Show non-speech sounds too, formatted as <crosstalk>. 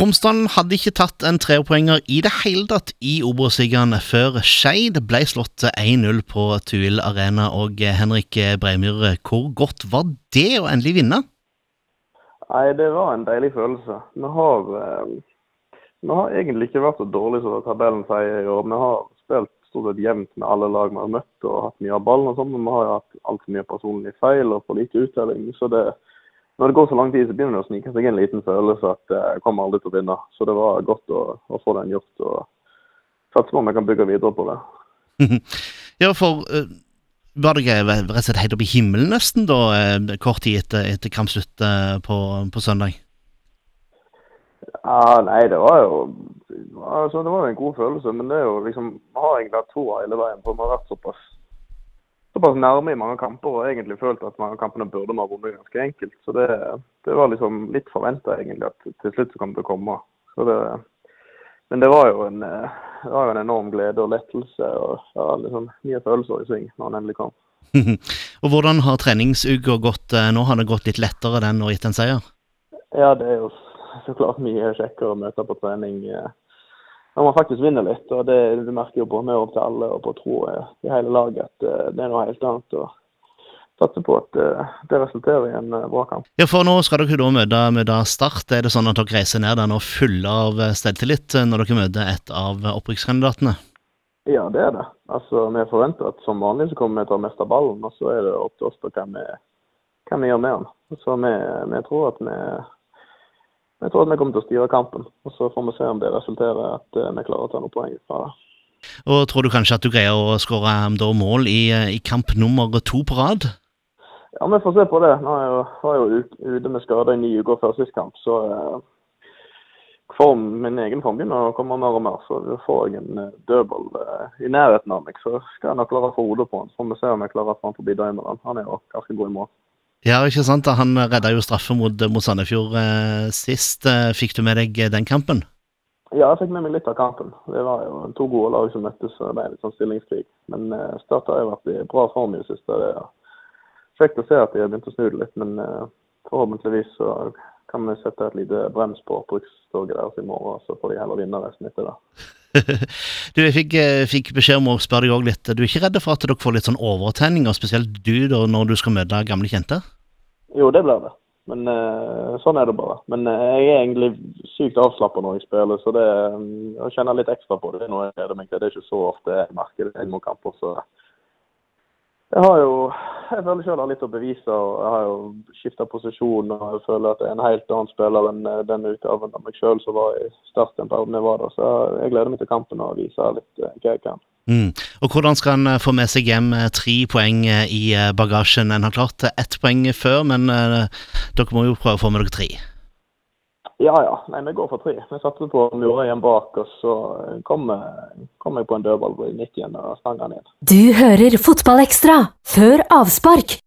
Tromsdalen hadde ikke tatt en trepoenger i det hele tatt i Obos-ligaen før Skeid ble slått 1-0 på Tuil Arena. Og Henrik Breimyr, hvor godt var det å endelig vinne? Nei, det var en deilig følelse. Vi har, eh, vi har egentlig ikke vært så dårlige som tabellen sier i. Vi har spilt stort sett jevnt med alle lag vi har møtt og hatt mye av ballen og sånn, men vi har hatt altfor mye personlige feil og for lite uttelling. så det når det går så lang tid, så begynner det å snike seg en liten følelse at eh, jeg kommer aldri til å vinne. Så det var godt å, å få den gjort, og satse på om jeg kan bygge videre på det. <laughs> ja, for uh, var det rett og slett helt opp i himmelen nesten, da, uh, kort tid etter, etter kampslutt på, på, søndag? Ja, nei, det var jo altså, Det var jo en god følelse, men det er jo liksom har egentlig hatt to hele veien, for vi har vært såpass såpass nærme i mange kamper og egentlig følt at mange av kampene burde vi ha vunnet ganske enkelt. Så det, det var liksom litt forventa egentlig at til slutt så kom det til å komme. Det, men det var, en, det var jo en enorm glede og lettelse og ja, liksom mye følelser i sving når han endelig kom. <laughs> og Hvordan har treningsuka gått eh, nå? Har det gått litt lettere den og gitt en seier? Ja, det er jo så klart mye kjekkere å møte på trening. Eh, når man faktisk vinner litt. og Det, det merker jo på og til alle og på tro i hele laget at uh, det er noe helt annet. og satser på at uh, det resulterer i en bra kamp. Ja, for Nå skal dere da møte, møte Start. Er det sånn at dere reiser ned der nå fulle av selvtillit når dere møter et av opprykkskandidatene? Ja, det er det. Altså, Vi forventer at som vanlig så kommer vi til å miste ballen, og så er det opp til oss hva vi, hva vi gjør med den. Så vi, vi tror at vi jeg tror at vi kommer til å styre kampen. og Så får vi se om det resulterer i at eh, vi klarer å ta noen poeng fra det. Og Tror du kanskje at du greier å skåre um, mål i, eh, i, kamp nummer to på rad? Ja, vi får se på det. Nå er jeg jo, var jo ute med skade i ni uker før sist kamp, så eh, form, min egen form begynner å komme mer og mer. Så får jeg en dødball i nærheten av meg, så skal jeg nok klare å få hodet på han. Så får vi se om jeg klarer å få han forbi døgnet. Han er jo ganske god i mål. Ja, ikke sant. Han redda jo straffe mot, mot Sandefjord eh, sist. Eh, fikk du med deg den kampen? Ja, jeg fikk med meg litt av kampen. Det var jo to gode lag som møttes, og det ble litt sånn stillingskrig. Men eh, Start har jo vært i bra form i det siste. Det er kjekt å se at de har begynt å snu det litt, men eh, forhåpentligvis så kan vi sette et lite brems på brukstoget deres i morgen, så får de heller vinne resten etter det. <laughs> du, jeg fikk, eh, fikk, beskjed om å spørre deg òg litt. Du er ikke redd for at dere får litt sånn overtenning, og spesielt du da, når du skal møte gamle kjente? Jo, det blir det. Men uh, sånn er det bare. Men uh, jeg er egentlig sykt avslappa når jeg spiller, så det, jeg kjenner litt ekstra på det. Er noe jeg. Det er ikke så ofte jeg merker det mot kamper. så jeg har jo jeg føler selv jeg har litt å bevise. og Jeg har jo skifta posisjon og jeg føler at jeg er en helt annen spiller enn eh, den utgaven av meg sjøl som var i start på perioden jeg var der. Så jeg gleder meg til kampen og vise litt eh, hva jeg kan. Mm. Og Hvordan skal en eh, få med seg hjem tre poeng i bagasjen? En har klart ett poeng før, men dere må jo prøve å få med dere tre. Ja ja, nei, vi går for tre. Vi satser på igjen bak, og så kommer, kom jeg på en dødball i 90 og stanger inn. Du hører Fotballekstra før avspark